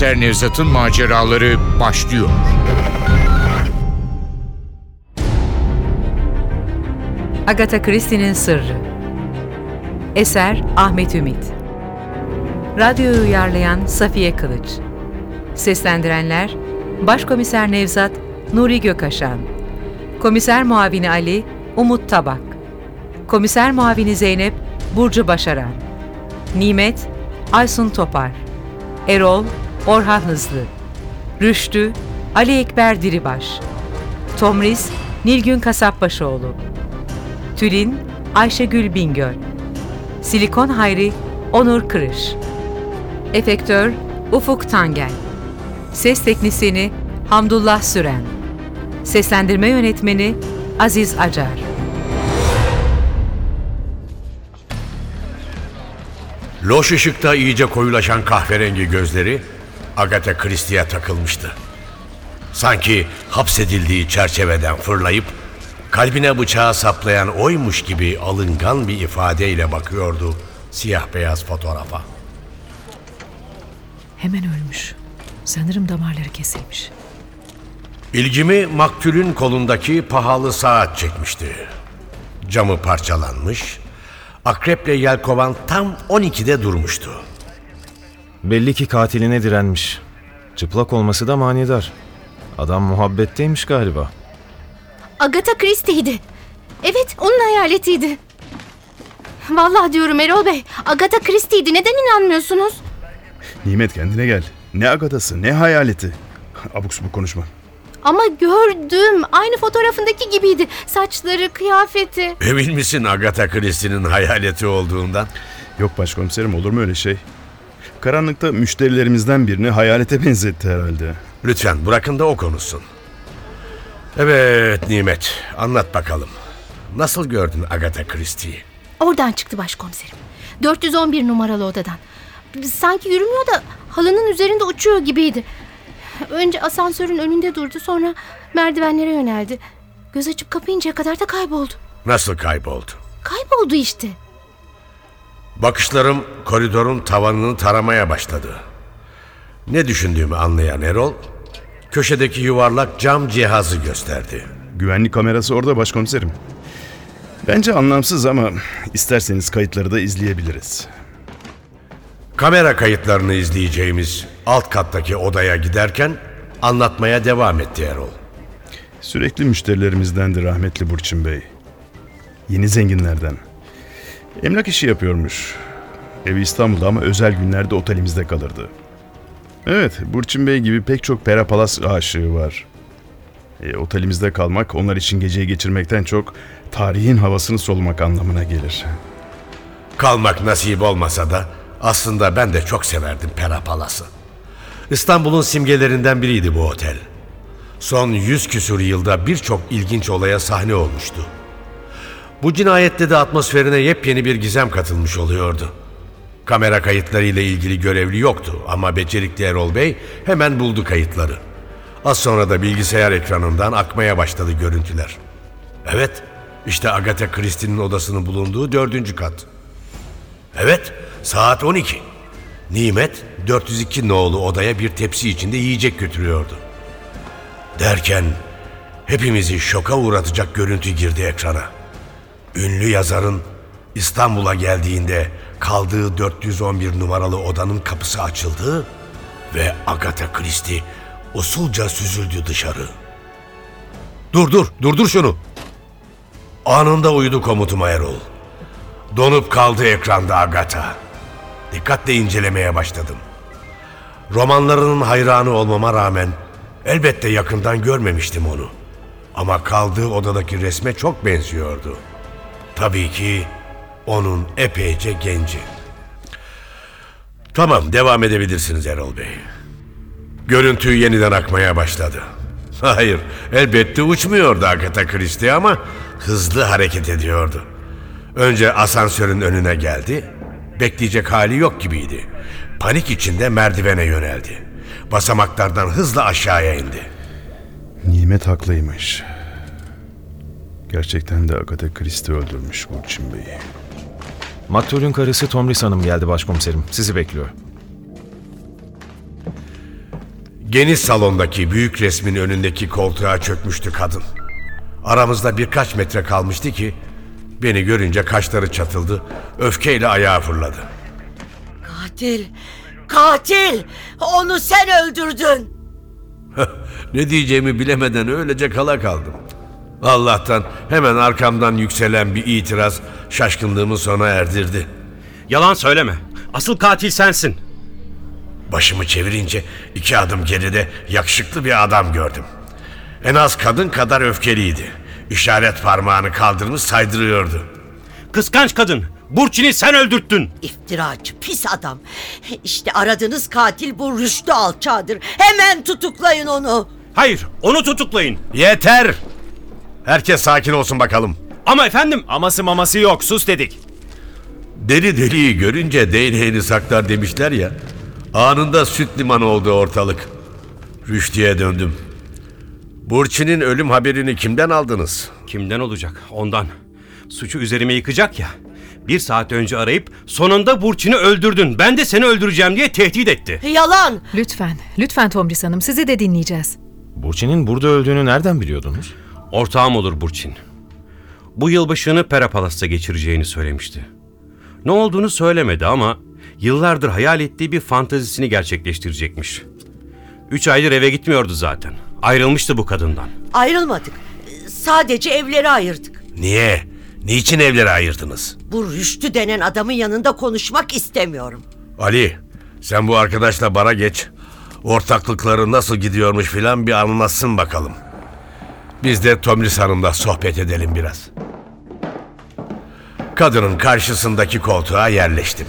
Başkomiser Nevzat'ın maceraları başlıyor. Agatha Christie'nin Sırrı. Eser Ahmet Ümit. Radyoyu uyarlayan Safiye Kılıç. Seslendirenler Başkomiser Nevzat Nuri Gökaşan Komiser Muavini Ali Umut Tabak. Komiser Muavini Zeynep Burcu Başaran. Nimet Aysun Topar. Erol Orhan Hızlı Rüştü Ali Ekber Diribaş Tomris Nilgün Kasapbaşoğlu Tülin Ayşegül Bingöl Silikon Hayri Onur Kırış Efektör Ufuk Tangel Ses Teknisini Hamdullah Süren Seslendirme Yönetmeni Aziz Acar. Loş ışıkta iyice koyulaşan kahverengi gözleri Agatha Christie'ye takılmıştı. Sanki hapsedildiği çerçeveden fırlayıp kalbine bıçağı saplayan oymuş gibi alıngan bir ifadeyle bakıyordu siyah beyaz fotoğrafa. Hemen ölmüş. Sanırım damarları kesilmiş. İlgimi maktulün kolundaki pahalı saat çekmişti. Camı parçalanmış, akreple yelkovan tam 12'de durmuştu. Belli ki katiline direnmiş. Çıplak olması da manidar. Adam muhabbetteymiş galiba. Agatha Christie'ydi. Evet, onun hayaletiydi. Vallahi diyorum Erol Bey, Agatha Christie'ydi. Neden inanmıyorsunuz? Nimet kendine gel. Ne agatası ne hayaleti. Abuk subuk konuşma. Ama gördüm. Aynı fotoğrafındaki gibiydi. Saçları, kıyafeti. Emin misin Agatha Christie'nin hayaleti olduğundan? Yok başkomiserim olur mu öyle şey? Karanlıkta müşterilerimizden birini hayalete benzetti herhalde. Lütfen bırakın da o konuşsun. Evet Nimet, anlat bakalım. Nasıl gördün Agatha Christie'yi? Oradan çıktı başkomiserim. 411 numaralı odadan. Sanki yürümüyor da halının üzerinde uçuyor gibiydi. Önce asansörün önünde durdu sonra merdivenlere yöneldi. Göz açıp kapayıncaya kadar da kayboldu. Nasıl kayboldu? Kayboldu işte. Bakışlarım koridorun tavanını taramaya başladı. Ne düşündüğümü anlayan Erol, köşedeki yuvarlak cam cihazı gösterdi. Güvenlik kamerası orada başkomiserim. Bence anlamsız ama isterseniz kayıtları da izleyebiliriz. Kamera kayıtlarını izleyeceğimiz alt kattaki odaya giderken anlatmaya devam etti Erol. Sürekli müşterilerimizdendi rahmetli Burçin Bey. Yeni zenginlerden. Emlak işi yapıyormuş. Evi İstanbul'da ama özel günlerde otelimizde kalırdı. Evet, Burçin Bey gibi pek çok perapalas aşığı var. E, otelimizde kalmak onlar için geceyi geçirmekten çok tarihin havasını solumak anlamına gelir. Kalmak nasip olmasa da aslında ben de çok severdim Pera Palas'ı. İstanbul'un simgelerinden biriydi bu otel. Son yüz küsur yılda birçok ilginç olaya sahne olmuştu. Bu cinayette de atmosferine yepyeni bir gizem katılmış oluyordu. Kamera kayıtları ile ilgili görevli yoktu ama becerikli Erol Bey hemen buldu kayıtları. Az sonra da bilgisayar ekranından akmaya başladı görüntüler. Evet, işte Agatha Christie'nin odasının bulunduğu dördüncü kat. Evet, saat 12. Nimet 402 nolu odaya bir tepsi içinde yiyecek götürüyordu. Derken hepimizi şoka uğratacak görüntü girdi ekrana. Ünlü yazarın İstanbul'a geldiğinde kaldığı 411 numaralı odanın kapısı açıldı ve Agatha Christie usulca süzüldü dışarı. Dur dur, durdur şunu. Anında uyudu komutuma Erol. Donup kaldı ekranda Agatha. Dikkatle incelemeye başladım. Romanlarının hayranı olmama rağmen elbette yakından görmemiştim onu. Ama kaldığı odadaki resme çok benziyordu. Tabii ki onun epeyce genci. Tamam devam edebilirsiniz Erol Bey. Görüntü yeniden akmaya başladı. Hayır, elbette uçmuyordu Agatha Christie ama hızlı hareket ediyordu. Önce asansörün önüne geldi. Bekleyecek hali yok gibiydi. Panik içinde merdivene yöneldi. Basamaklardan hızla aşağıya indi. Nimet haklıymış. Gerçekten de Agatha Christie öldürmüş Burçin Bey'i. Maktulün karısı Tomris Hanım geldi başkomiserim. Sizi bekliyor. Geniş salondaki büyük resmin önündeki koltuğa çökmüştü kadın. Aramızda birkaç metre kalmıştı ki beni görünce kaşları çatıldı, öfkeyle ayağa fırladı. Katil! Katil! Onu sen öldürdün. Ne diyeceğimi bilemeden öylece kala kaldım. Allah'tan hemen arkamdan yükselen bir itiraz şaşkınlığımı sona erdirdi. Yalan söyleme. Asıl katil sensin. Başımı çevirince iki adım geride yakışıklı bir adam gördüm. En az kadın kadar öfkeliydi. İşaret parmağını kaldırmış saydırıyordu. Kıskanç kadın. Burçin'i sen öldürttün. İftiracı, pis adam. İşte aradığınız katil bu Rüştü Alçağı'dır. Hemen tutuklayın onu. Hayır, onu tutuklayın. Yeter! Herkes sakin olsun bakalım. Ama efendim, Aması maması yok sus dedik. Deli deliyi görünce değneğini saklar demişler ya. Anında süt limanı oldu ortalık. Rüştü'ye döndüm. Burçin'in ölüm haberini kimden aldınız? kimden olacak? Ondan. Suçu üzerime yıkacak ya. Bir saat önce arayıp sonunda Burçin'i öldürdün. Ben de seni öldüreceğim diye tehdit etti. Yalan. Lütfen, lütfen Tomris Hanım sizi de dinleyeceğiz. Burçin'in burada öldüğünü nereden biliyordunuz? Ortağım olur Burçin. Bu yılbaşını Pera Palas'ta geçireceğini söylemişti. Ne olduğunu söylemedi ama yıllardır hayal ettiği bir fantezisini gerçekleştirecekmiş. Üç aydır eve gitmiyordu zaten. Ayrılmıştı bu kadından. Ayrılmadık. Sadece evleri ayırdık. Niye? Niçin evleri ayırdınız? Bu Rüştü denen adamın yanında konuşmak istemiyorum. Ali, sen bu arkadaşla bara geç. Ortaklıkları nasıl gidiyormuş filan bir anlatsın bakalım. Biz de Tomris Hanım'la sohbet edelim biraz. Kadının karşısındaki koltuğa yerleştim.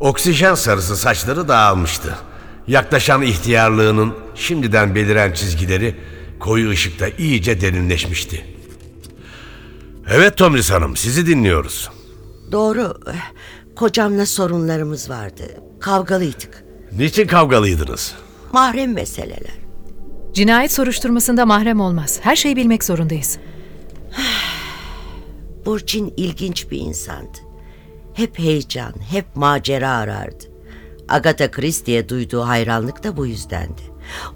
Oksijen sarısı saçları dağılmıştı. Yaklaşan ihtiyarlığının şimdiden beliren çizgileri koyu ışıkta iyice derinleşmişti. Evet Tomris Hanım, sizi dinliyoruz. Doğru. Kocamla sorunlarımız vardı. Kavgalıydık. Niçin kavgalıydınız? Mahrem meseleler. Cinayet soruşturmasında mahrem olmaz. Her şeyi bilmek zorundayız. Burçin ilginç bir insandı. Hep heyecan, hep macera arardı. Agatha Christie'ye duyduğu hayranlık da bu yüzdendi.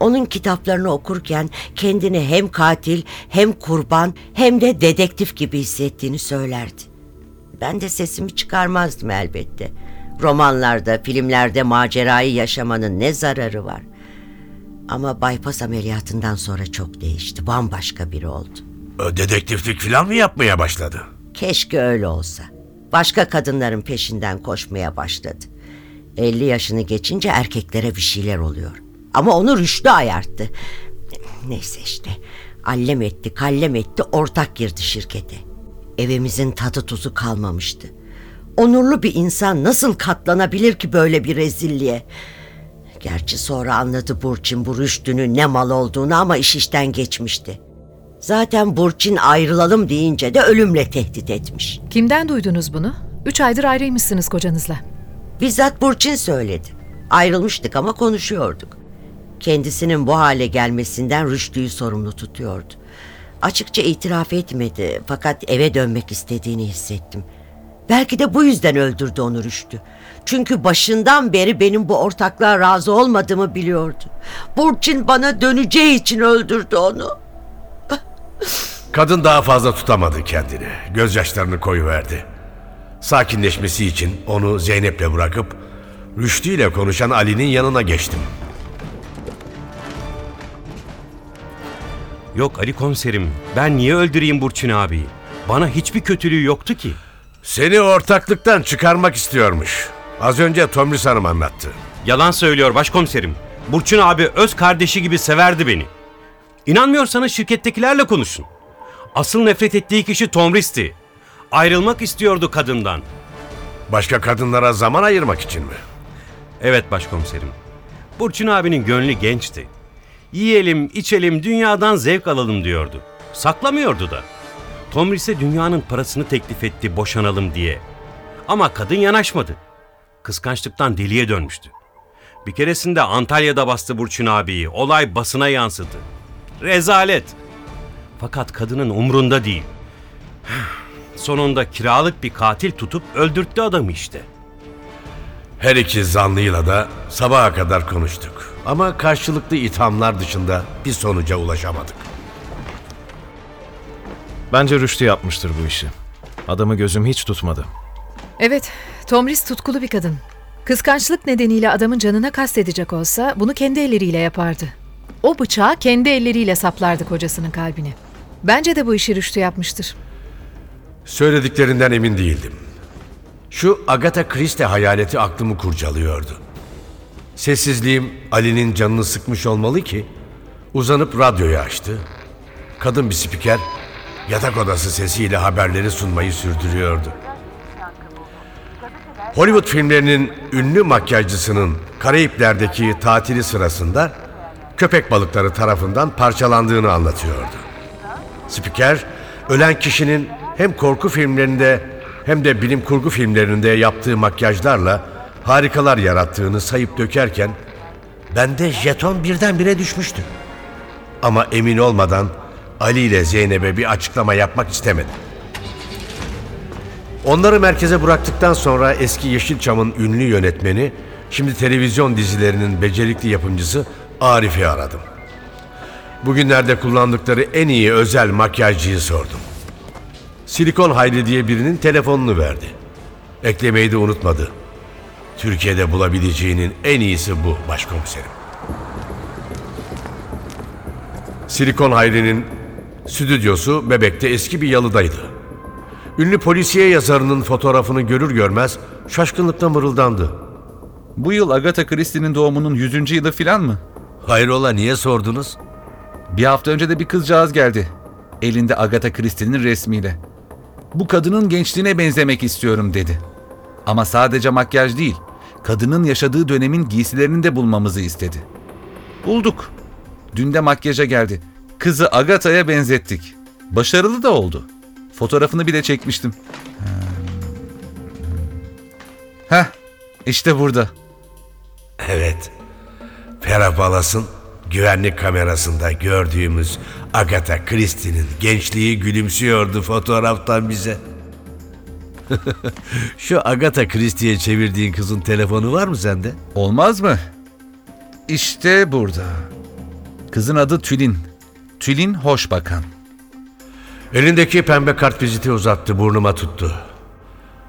Onun kitaplarını okurken kendini hem katil, hem kurban, hem de dedektif gibi hissettiğini söylerdi. Ben de sesimi çıkarmazdım elbette. Romanlarda, filmlerde macerayı yaşamanın ne zararı var? Ama bypass ameliyatından sonra çok değişti. Bambaşka biri oldu. Ö, Dedektiflik filan mı yapmaya başladı? Keşke öyle olsa. Başka kadınların peşinden koşmaya başladı. 50 yaşını geçince erkeklere bir şeyler oluyor. Ama onu rüştü ayarttı. Neyse işte. Allem etti, kallem etti, ortak girdi şirkete. Evimizin tadı tuzu kalmamıştı. Onurlu bir insan nasıl katlanabilir ki böyle bir rezilliğe? Gerçi sonra anladı Burçin bu rüştünün ne mal olduğunu ama iş işten geçmişti. Zaten Burçin ayrılalım deyince de ölümle tehdit etmiş. Kimden duydunuz bunu? Üç aydır ayrıymışsınız kocanızla. Bizzat Burçin söyledi. Ayrılmıştık ama konuşuyorduk. Kendisinin bu hale gelmesinden Rüştü'yü sorumlu tutuyordu. Açıkça itiraf etmedi fakat eve dönmek istediğini hissettim. Belki de bu yüzden öldürdü onu Rüştü. Çünkü başından beri benim bu ortaklığa razı olmadığımı biliyordu. Burçin bana döneceği için öldürdü onu. Kadın daha fazla tutamadı kendini. Gözyaşlarını koyuverdi. Sakinleşmesi için onu Zeynep'le bırakıp Rüştü ile konuşan Ali'nin yanına geçtim. Yok Ali komiserim, ben niye öldüreyim Burçin abiyi? Bana hiçbir kötülüğü yoktu ki. Seni ortaklıktan çıkarmak istiyormuş. Az önce Tomris Hanım anlattı. Yalan söylüyor başkomiserim. Burçin abi öz kardeşi gibi severdi beni. İnanmıyorsanız şirkettekilerle konuşun. Asıl nefret ettiği kişi Tomris'ti. Ayrılmak istiyordu kadından. Başka kadınlara zaman ayırmak için mi? Evet başkomiserim. Burçin abinin gönlü gençti. Yiyelim, içelim, dünyadan zevk alalım diyordu. Saklamıyordu da. Tomris'e dünyanın parasını teklif etti boşanalım diye. Ama kadın yanaşmadı. Kıskançlıktan deliye dönmüştü. Bir keresinde Antalya'da bastı Burçin abiyi. Olay basına yansıdı. Rezalet. Fakat kadının umrunda değil. Sonunda kiralık bir katil tutup öldürttü adamı işte. Her iki zanlıyla da sabaha kadar konuştuk. Ama karşılıklı ithamlar dışında bir sonuca ulaşamadık. Bence Rüştü yapmıştır bu işi. Adamı gözüm hiç tutmadı. Evet, Tomris tutkulu bir kadın. Kıskançlık nedeniyle adamın canına kastedecek olsa bunu kendi elleriyle yapardı. O bıçağı kendi elleriyle saplardı kocasının kalbine. Bence de bu işi Rüştü yapmıştır. Söylediklerinden emin değildim. Şu Agatha Christie hayaleti aklımı kurcalıyordu. Sessizliğim Ali'nin canını sıkmış olmalı ki uzanıp radyoyu açtı. Kadın bir spiker yatak odası sesiyle haberleri sunmayı sürdürüyordu. Hollywood filmlerinin ünlü makyajcısının Karayipler'deki tatili sırasında köpek balıkları tarafından parçalandığını anlatıyordu. Spiker, ölen kişinin hem korku filmlerinde hem de bilim kurgu filmlerinde yaptığı makyajlarla harikalar yarattığını sayıp dökerken bende jeton birdenbire düşmüştü. Ama emin olmadan Ali ile Zeynep'e bir açıklama yapmak istemedim. Onları merkeze bıraktıktan sonra eski Yeşilçam'ın ünlü yönetmeni, şimdi televizyon dizilerinin becerikli yapımcısı Arif'i aradım. Bugünlerde kullandıkları en iyi özel makyajcıyı sordum. Silikon Hayri diye birinin telefonunu verdi. Eklemeyi de unutmadı. Türkiye'de bulabileceğinin en iyisi bu başkomiserim. Silikon Hayri'nin stüdyosu Bebek'te eski bir yalıdaydı. Ünlü polisiye yazarının fotoğrafını görür görmez şaşkınlıkla mırıldandı. Bu yıl Agatha Christie'nin doğumunun 100. yılı filan mı? Hayrola niye sordunuz? Bir hafta önce de bir kızcağız geldi. Elinde Agatha Christie'nin resmiyle. Bu kadının gençliğine benzemek istiyorum dedi. Ama sadece makyaj değil, kadının yaşadığı dönemin giysilerini de bulmamızı istedi. Bulduk. Dün de makyaja geldi. Kızı Agatha'ya benzettik. Başarılı da oldu. Fotoğrafını bile çekmiştim. Heh, işte burada. Evet. Pera Palas'ın güvenlik kamerasında gördüğümüz Agatha Christie'nin gençliği gülümsüyordu fotoğraftan bize. Şu Agatha Christie'ye çevirdiğin kızın telefonu var mı sende? Olmaz mı? İşte burada. Kızın adı Tülin. Tülin Hoşbakan. Elindeki pembe kart viziti uzattı burnuma tuttu.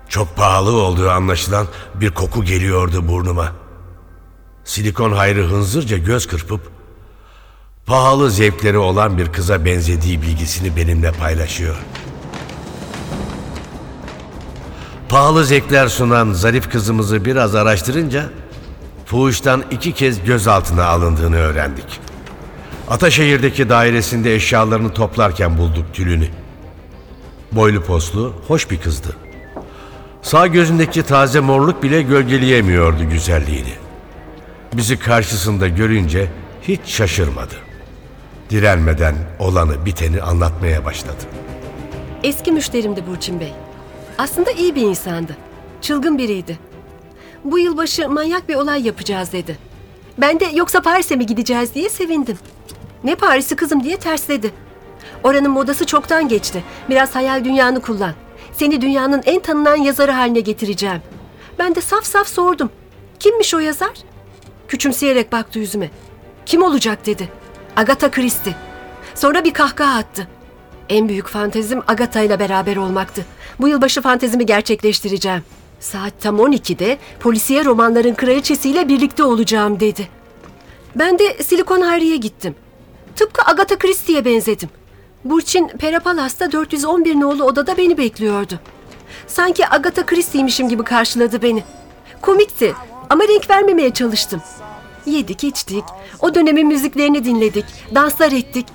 Çok pahalı olduğu anlaşılan bir koku geliyordu burnuma. Silikon hayrı hınzırca göz kırpıp pahalı zevkleri olan bir kıza benzediği bilgisini benimle paylaşıyor. Pahalı zevkler sunan zarif kızımızı biraz araştırınca fuhuştan iki kez gözaltına alındığını öğrendik. Ataşehir'deki dairesinde eşyalarını toplarken bulduk Tülün'ü. Boylu poslu, hoş bir kızdı. Sağ gözündeki taze morluk bile gölgeleyemiyordu güzelliğini. Bizi karşısında görünce hiç şaşırmadı. Direnmeden olanı biteni anlatmaya başladı. Eski müşterimdi Burçin Bey. Aslında iyi bir insandı. Çılgın biriydi. Bu yılbaşı manyak bir olay yapacağız dedi. Ben de yoksa Paris'e mi gideceğiz diye sevindim. Ne Paris'i kızım diye tersledi. Oranın modası çoktan geçti. Biraz hayal dünyanı kullan. Seni dünyanın en tanınan yazarı haline getireceğim. Ben de saf saf sordum. Kimmiş o yazar? Küçümseyerek baktı yüzüme. Kim olacak dedi. Agatha Christie. Sonra bir kahkaha attı. En büyük fantezim Agatha ile beraber olmaktı. Bu yılbaşı fantezimi gerçekleştireceğim. Saat tam 12'de polisiye romanların kraliçesiyle birlikte olacağım dedi. Ben de Silikon Harry'e gittim. Tıpkı Agatha Christie'ye benzedim. Burçin Perapalas'ta 411 nolu odada beni bekliyordu. Sanki Agatha Christie'ymişim gibi karşıladı beni. Komikti ama renk vermemeye çalıştım. Yedik içtik, o dönemin müziklerini dinledik, danslar ettik.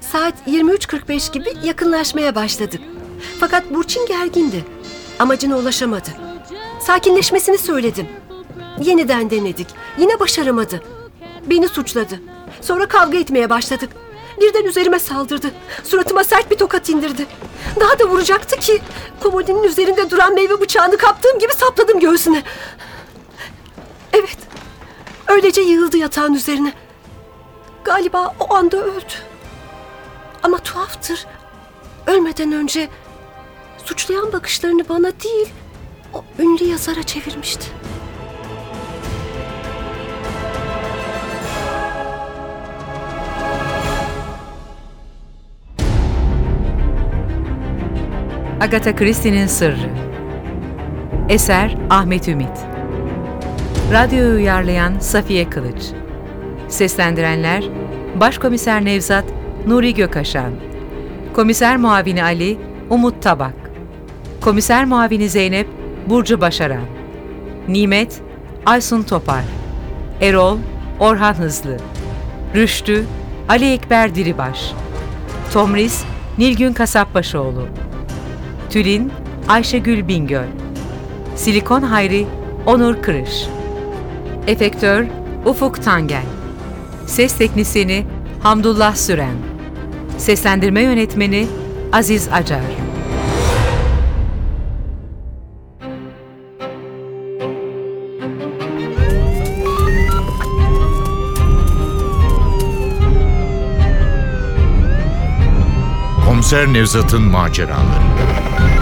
Saat 23.45 gibi yakınlaşmaya başladık. Fakat Burçin gergindi. Amacına ulaşamadı. Sakinleşmesini söyledim. Yeniden denedik. Yine başaramadı. Beni suçladı. Sonra kavga etmeye başladık. Birden üzerime saldırdı. Suratıma sert bir tokat indirdi. Daha da vuracaktı ki komodinin üzerinde duran meyve bıçağını kaptığım gibi sapladım göğsüne. Evet. Öylece yığıldı yatağın üzerine. Galiba o anda öldü. Ama tuhaftır. Ölmeden önce suçlayan bakışlarını bana değil, o ünlü yazara çevirmişti. Agatha Christie'nin Sırrı. Eser Ahmet Ümit. Radyoyu uyarlayan Safiye Kılıç. Seslendirenler Başkomiser Nevzat Nuri Gökaşan. Komiser Muavini Ali Umut Tabak. Komiser Muavini Zeynep Burcu Başaran. Nimet Aysun Topar Erol Orhan Hızlı. Rüştü Ali Ekber Diribaş. Tomris Nilgün Kasapbaşoğlu Tülin Ayşegül Bingöl. Silikon Hayri Onur Kırış. Efektör Ufuk Tangel. Ses Teknisini Hamdullah Süren. Seslendirme Yönetmeni Aziz Acar Komiser Nevzat'ın maceraları.